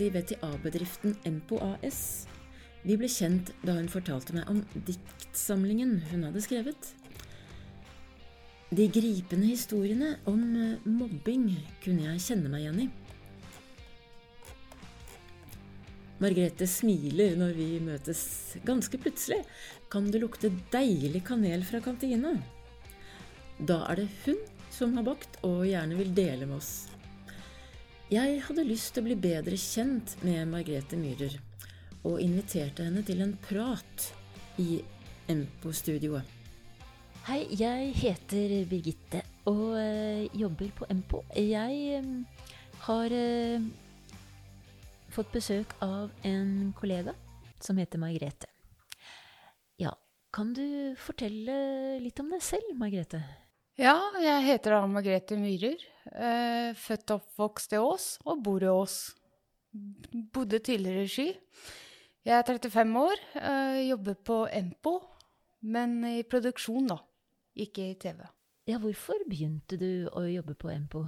i VTA-bedriften Empo AS. Vi ble kjent da hun fortalte meg om diktsamlingen hun hadde skrevet. De gripende historiene om eh, mobbing kunne jeg kjenne meg igjen i. Margrethe smiler når vi møtes ganske plutselig. Kan det lukte deilig kanel fra kantina? Da er det hun som har bakt og gjerne vil dele med oss. Jeg hadde lyst til å bli bedre kjent med Margrethe Myhrer, og inviterte henne til en prat i Empo-studioet. Hei, jeg heter Birgitte og øh, jobber på Empo. Jeg øh, har øh, fått besøk av en kollega som heter Margrethe. Ja, kan du fortelle litt om deg selv, Margrethe? Ja, jeg heter da Margrethe Myhrer. Eh, født og oppvokst i Ås, og bor i Ås. Bodde tidligere i Ski. Jeg er 35 år, eh, jobber på Empo, men i produksjon, da. Ikke i TV. Ja, hvorfor begynte du å jobbe på Empo?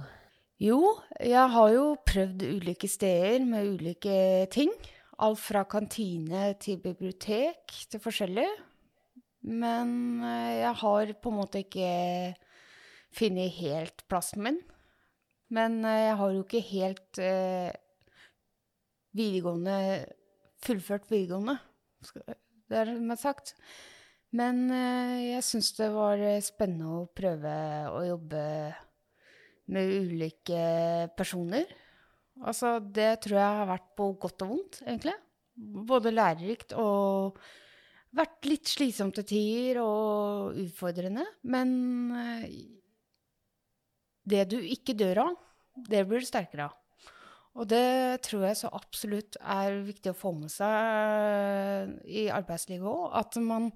Jo, jeg har jo prøvd ulike steder med ulike ting. Alt fra kantine til bibliotek til forskjellig. Men eh, jeg har på en måte ikke funnet helt plassen min. Men eh, jeg har jo ikke helt eh, videregående fullført videregående, det er som sagt. Men eh, jeg syns det var eh, spennende å prøve å jobbe med ulike personer. Altså, det tror jeg har vært på godt og vondt, egentlig. Både lærerikt og vært litt slitsomt til tider og utfordrende. Men eh, det du ikke dør av, det blir du sterkere av. Og det tror jeg så absolutt er viktig å få med seg i arbeidslivet òg. At man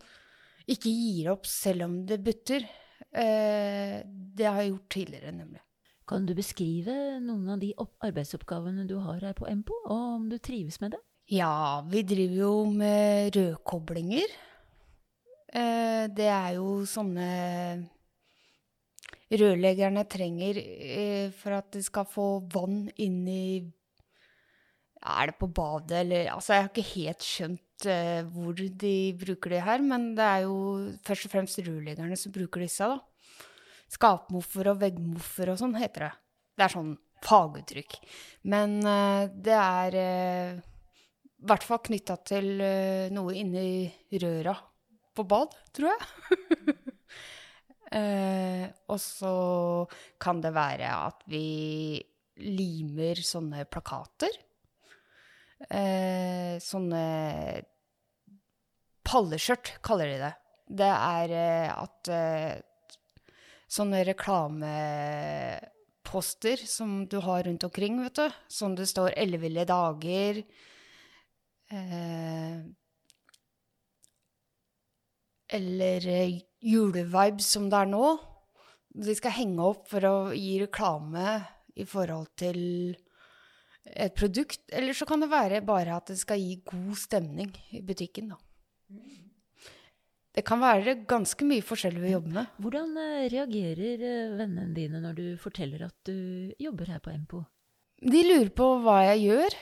ikke gir opp selv om det butter. Eh, det har jeg gjort tidligere, nemlig. Kan du beskrive noen av de arbeidsoppgavene du har her på Empo, og om du trives med det? Ja, vi driver jo med rødkoblinger. Eh, det er jo sånne rørleggerne trenger eh, for at de skal få vann inn i Er det på badet, eller Altså, jeg har ikke helt skjønt eh, hvor de bruker det her, men det er jo først og fremst rørleggerne som bruker disse, da. Skapmoffer og veggmoffer og sånn heter det. Det er sånn faguttrykk. Men eh, det er eh, i hvert fall knytta til eh, noe inni røra på bad, tror jeg. Eh, og så kan det være at vi limer sånne plakater. Eh, sånne palleskjørt, kaller de det. Det er eh, at eh, sånne reklameposter som du har rundt omkring, vet du, som det står 'Elleville dager', eh, eller eh, julevibes som det er nå. De skal henge opp for å gi reklame i forhold til et produkt. Eller så kan det være bare at det skal gi god stemning i butikken, da. Det kan være ganske mye forskjellig vi jobber med. Hvordan eh, reagerer eh, vennene dine når du forteller at du jobber her på Empo? De lurer på hva jeg gjør,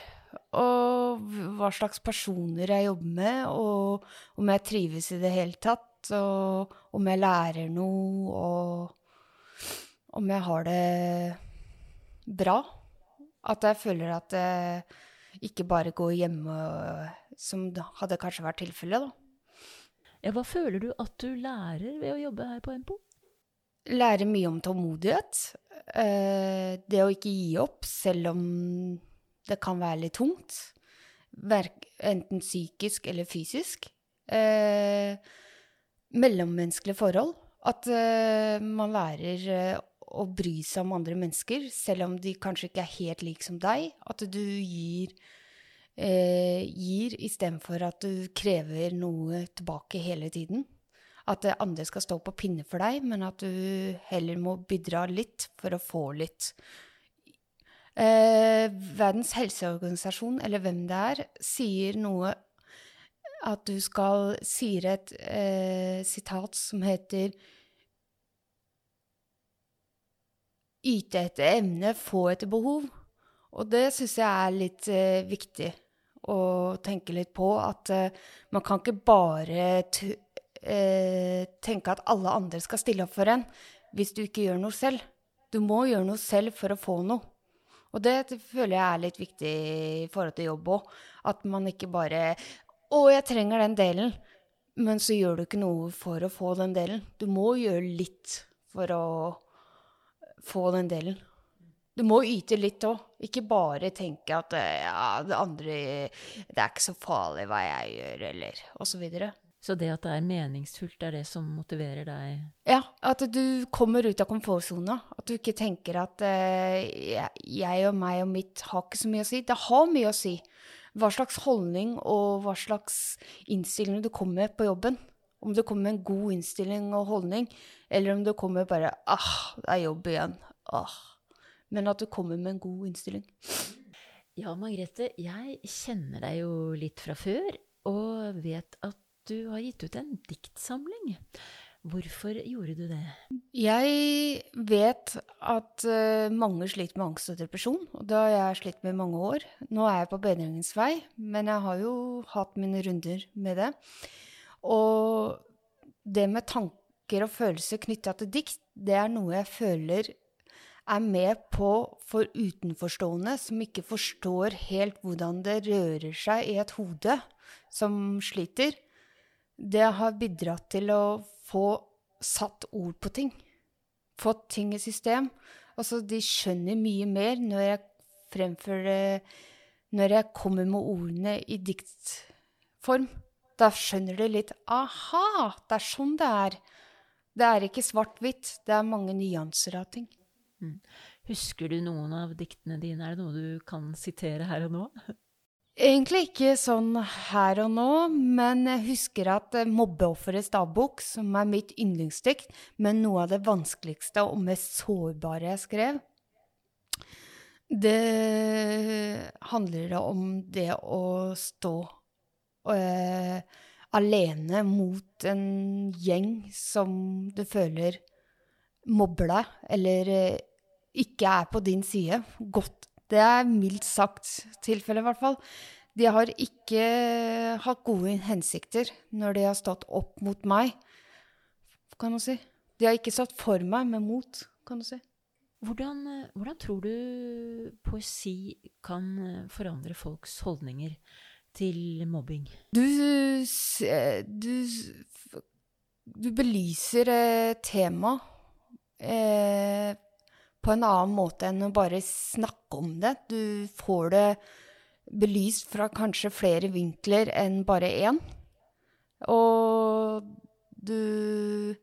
og hva slags personer jeg jobber med, og om jeg trives i det hele tatt, og om jeg lærer noe, og om jeg har det bra. At jeg føler at jeg ikke bare går hjemme, som hadde kanskje vært tilfellet, da. Ja, hva føler du at du lærer ved å jobbe her på Empo? Lærer mye om tålmodighet. Eh, det å ikke gi opp selv om det kan være litt tungt. Enten psykisk eller fysisk. Eh, mellommenneskelige forhold. At uh, man lærer å bry seg om andre mennesker, selv om de kanskje ikke er helt like som deg. At du gir uh, gir istedenfor at du krever noe tilbake hele tiden. At uh, andre skal stå på pinne for deg, men at du heller må bidra litt for å få litt. Verdens helseorganisasjon, eller hvem det er, sier noe At du skal sier et eh, sitat som heter Yte etter evne, få etter behov. Og det syns jeg er litt eh, viktig å tenke litt på. At eh, man kan ikke bare eh, tenke at alle andre skal stille opp for en hvis du ikke gjør noe selv. Du må gjøre noe selv for å få noe. Og det føler jeg er litt viktig i forhold til jobb òg. At man ikke bare 'Å, jeg trenger den delen', men så gjør du ikke noe for å få den delen. Du må gjøre litt for å få den delen. Du må yte litt òg, ikke bare tenke at ja, det andre Det er ikke så farlig hva jeg gjør, eller og så videre. Så det at det er meningsfullt, er det som motiverer deg? Ja, at du kommer ut av komfortsona. At du ikke tenker at uh, jeg og meg og mitt har ikke så mye å si. Det har mye å si hva slags holdning og hva slags innstilling du kommer med på jobben. Om du kommer med en god innstilling og holdning, eller om du kommer bare ah, det er jobb igjen. Ah men at du kommer med en god innstilling. Ja, Margrethe, jeg kjenner deg jo litt fra før, og vet at du har gitt ut en diktsamling. Hvorfor gjorde du det? Jeg vet at uh, mange sliter med angst og depresjon, og det har jeg slitt med i mange år. Nå er jeg på bedringens vei, men jeg har jo hatt mine runder med det. Og det med tanker og følelser knytta til dikt, det er noe jeg føler er med på for utenforstående som ikke forstår helt hvordan det rører seg i et hode som sliter. Det har bidratt til å få satt ord på ting. Fått ting i system. Altså, de skjønner mye mer når jeg fremfører Når jeg kommer med ordene i diktform. Da skjønner de litt Aha! Det er sånn det er. Det er ikke svart-hvitt. Det er mange nyanser av ting. Mm. Husker du noen av diktene dine? Er det noe du kan sitere her og nå? Egentlig ikke sånn her og nå, men jeg husker at eh, 'Mobbeofferets dagbok', som er mitt yndlingsdikt, men noe av det vanskeligste og mest sårbare jeg skrev, det handler om det å stå øh, alene mot en gjeng som du føler mobber deg, eller eh, ikke er på din side. Godt. Det er mildt sagt tilfellet, i hvert fall. De har ikke hatt gode hensikter når de har stått opp mot meg, kan du si. De har ikke stått for meg, men mot, kan du si. Hvordan, hvordan tror du poesi kan forandre folks holdninger til mobbing? Du, du, du belyser temaet, eh, på en annen måte enn å bare snakke om det. Du får det belyst fra kanskje flere vinkler enn bare én. Og du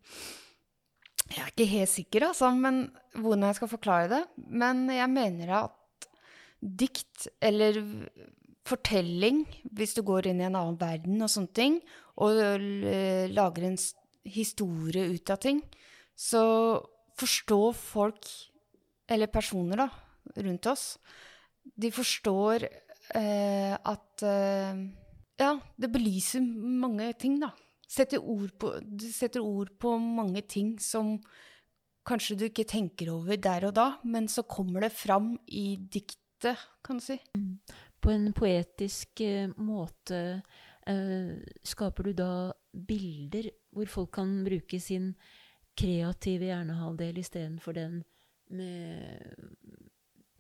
Jeg er ikke helt sikker, altså, men hvordan jeg skal forklare det. Men jeg mener at dikt, eller fortelling, hvis du går inn i en annen verden og sånne ting, og lager en historie ut av ting, så forstår folk, eller personer, da, rundt oss De forstår eh, at eh, Ja, det belyser mange ting, da. Setter ord på, du setter ord på mange ting som kanskje du ikke tenker over der og da, men så kommer det fram i diktet, kan du si. På en poetisk eh, måte eh, skaper du da bilder hvor folk kan bruke sin kreative hjernehalvdel istedenfor den med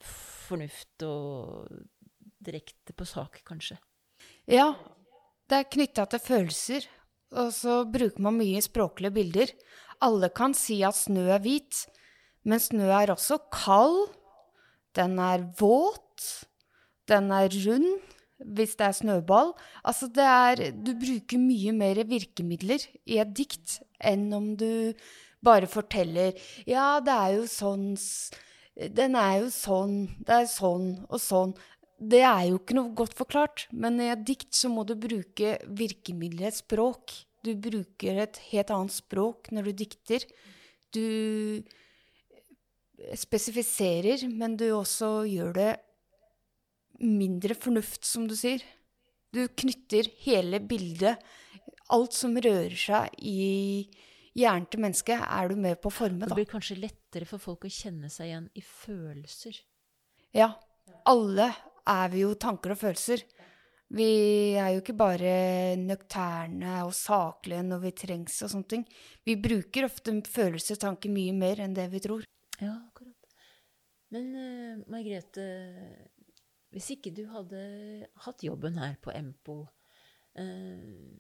fornuft og direkte på sak, kanskje. Ja, det er knytta til følelser, og så bruker man mye språklige bilder. Alle kan si at snø er hvit, men snø er også kald, den er våt, den er rund hvis det er snøball. Altså, det er Du bruker mye mer virkemidler i et dikt enn om du bare forteller Ja, det er jo sånn Den er jo sånn, det er sånn og sånn. Det er jo ikke noe godt forklart, men i et dikt så må du bruke virkemidlet språk. Du bruker et helt annet språk når du dikter. Du spesifiserer, men du også gjør det mindre fornuft, som du sier. Du knytter hele bildet, alt som rører seg i hjernen til mennesket, er du med på å forme. Da. Det blir kanskje lettere for folk å kjenne seg igjen i følelser. Ja. alle er vi jo tanker og følelser. Vi er jo ikke bare nøkterne og saklige når vi trengs og sånne ting. Vi bruker ofte følelser og tanker mye mer enn det vi tror. Ja, akkurat. Men uh, Margrethe, hvis ikke du hadde hatt jobben her på Empo, uh,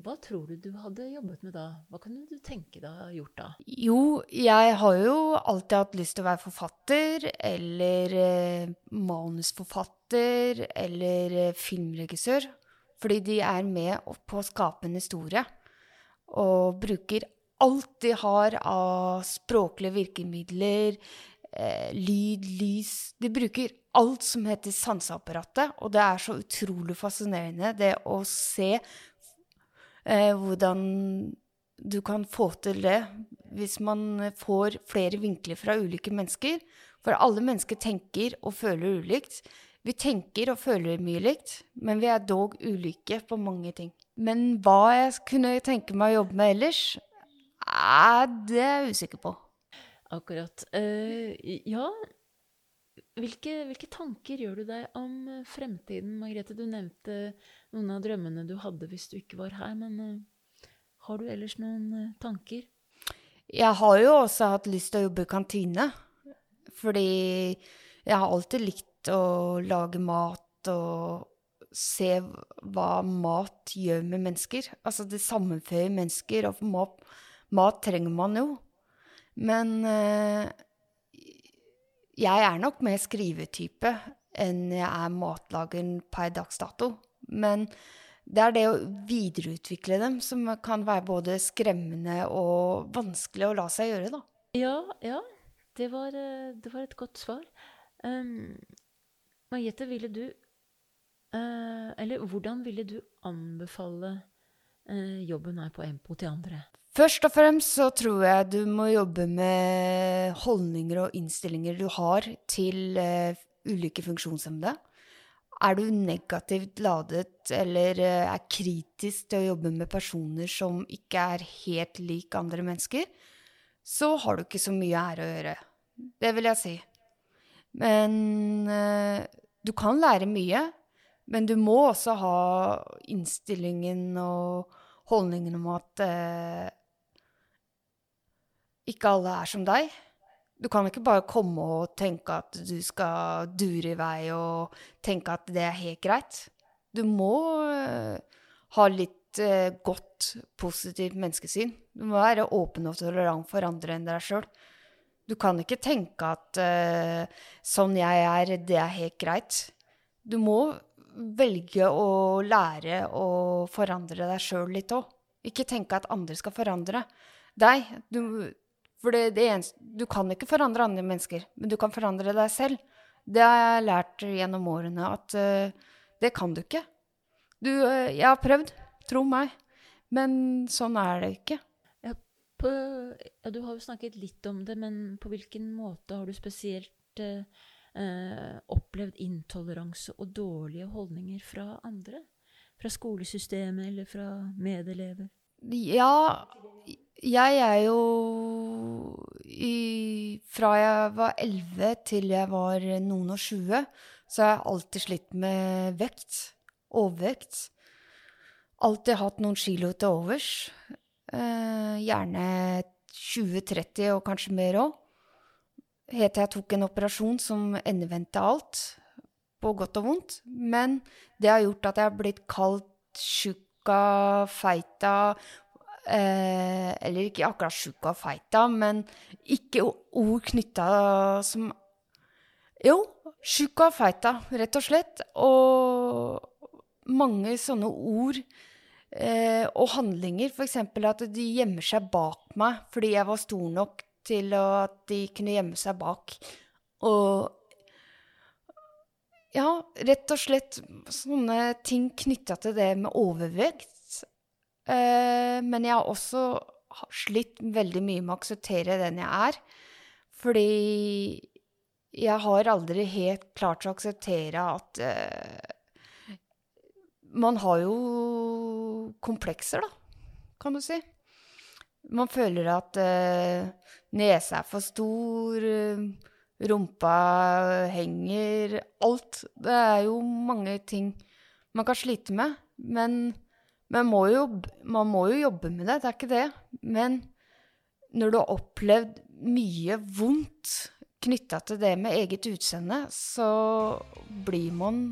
hva tror du du hadde jobbet med da? Hva kunne du tenke deg gjort da? Jo, jeg har jo alltid hatt lyst til å være forfatter, eller eh, manusforfatter, eller eh, filmregissør. Fordi de er med på å skape en historie. Og bruker alt de har av språklige virkemidler, eh, lyd, lys De bruker alt som heter sanseapparatet, og det er så utrolig fascinerende det å se eh, hvordan du kan få til det hvis man får flere vinkler fra ulike mennesker. For alle mennesker tenker og føler ulikt. Vi tenker og føler mye likt, men vi er dog ulike på mange ting. Men hva jeg kunne tenke meg å jobbe med ellers, er det er jeg usikker på. Akkurat. Uh, ja, hvilke, hvilke, tanker gjør du deg om fremtiden, Margrethe? Du nevnte noen av drømmene du hadde hvis du ikke var her, men uh, har du ellers noen uh, tanker? Jeg har jo også hatt lyst til å jobbe i kantine. Fordi jeg har alltid likt å lage mat og se hva mat gjør med mennesker. Altså det sammenføyer mennesker, og mat, mat trenger man jo. Men uh, jeg er nok mer skrivetype enn jeg er matlager per dags dato. Men det er det å videreutvikle dem som kan være både skremmende og vanskelig å la seg gjøre, da. Ja, ja. Det var, eh, det var et godt svar. Um, Margrethe, ville du uh, Eller hvordan ville du anbefale uh, jobben her på Empo til andre? Først og fremst så tror jeg du må jobbe med holdninger og innstillinger du har til uh, ulike funksjonshemmede. Er du negativt ladet eller uh, er kritisk til å jobbe med personer som ikke er helt lik andre mennesker, så har du ikke så mye her å gjøre. Det vil jeg si. Men uh, du kan lære mye, men du må også ha innstillingen og holdningen om at ikke alle er som deg. Du kan ikke bare komme og tenke at du skal dure i vei og tenke at det er helt greit. Du må uh, ha litt uh, godt, positivt menneskesyn. Du må være åpen og tolerant for andre enn deg sjøl. Du kan ikke tenke at uh, sånn jeg er, det er helt greit. Du må velge å lære å forandre deg sjøl litt òg. Ikke tenke at andre skal forandre deg. Du, for det, det eneste, du kan ikke forandre andre mennesker, men du kan forandre deg selv. Det har jeg lært gjennom årene, at uh, det kan du ikke. Du, uh, jeg har prøvd, tro meg, men sånn er det ikke. Ja, på, ja, du har jo snakket litt om det, men på hvilken måte har du spesielt uh, opplevd intoleranse og dårlige holdninger fra andre? Fra skolesystemet eller fra medelever? Ja, jeg er jo i, Fra jeg var 11 til jeg var noen og 20, så har jeg alltid slitt med vekt. Overvekt. Alltid hatt noen kilo til overs. Eh, gjerne 20-30 og kanskje mer òg. Helt til jeg tok en operasjon som endevendte alt, på godt og vondt. Men det har gjort at jeg har blitt kalt tjukka, feita Eh, eller ikke akkurat tjukka og feita, men ikke ord knytta som Jo, tjukka og feita, rett og slett. Og mange sånne ord eh, og handlinger, f.eks. at de gjemmer seg bak meg fordi jeg var stor nok til at de kunne gjemme seg bak. Og ja, rett og slett sånne ting knytta til det med overvekt Eh, men jeg har også slitt veldig mye med å akseptere den jeg er. Fordi jeg har aldri helt klart å akseptere at uh, Man har jo komplekser, da, kan du si. Man føler at uh, nesa er for stor, uh, rumpa henger Alt. Det er jo mange ting man kan slite med. Men man må, jo, man må jo jobbe med det, det er ikke det. Men når du har opplevd mye vondt knytta til det med eget utseende, så blir man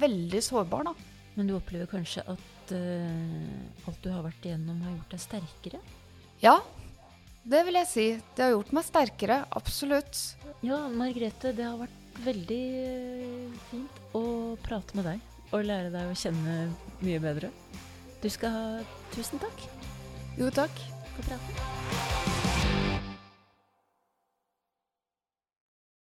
veldig sårbar, da. Men du opplever kanskje at uh, alt du har vært igjennom, har gjort deg sterkere? Ja, det vil jeg si. Det har gjort meg sterkere. Absolutt. Ja, Margrethe, det har vært veldig uh, fint å prate med deg og lære deg å kjenne mye bedre. Du skal ha tusen takk. Jo, takk. For praten.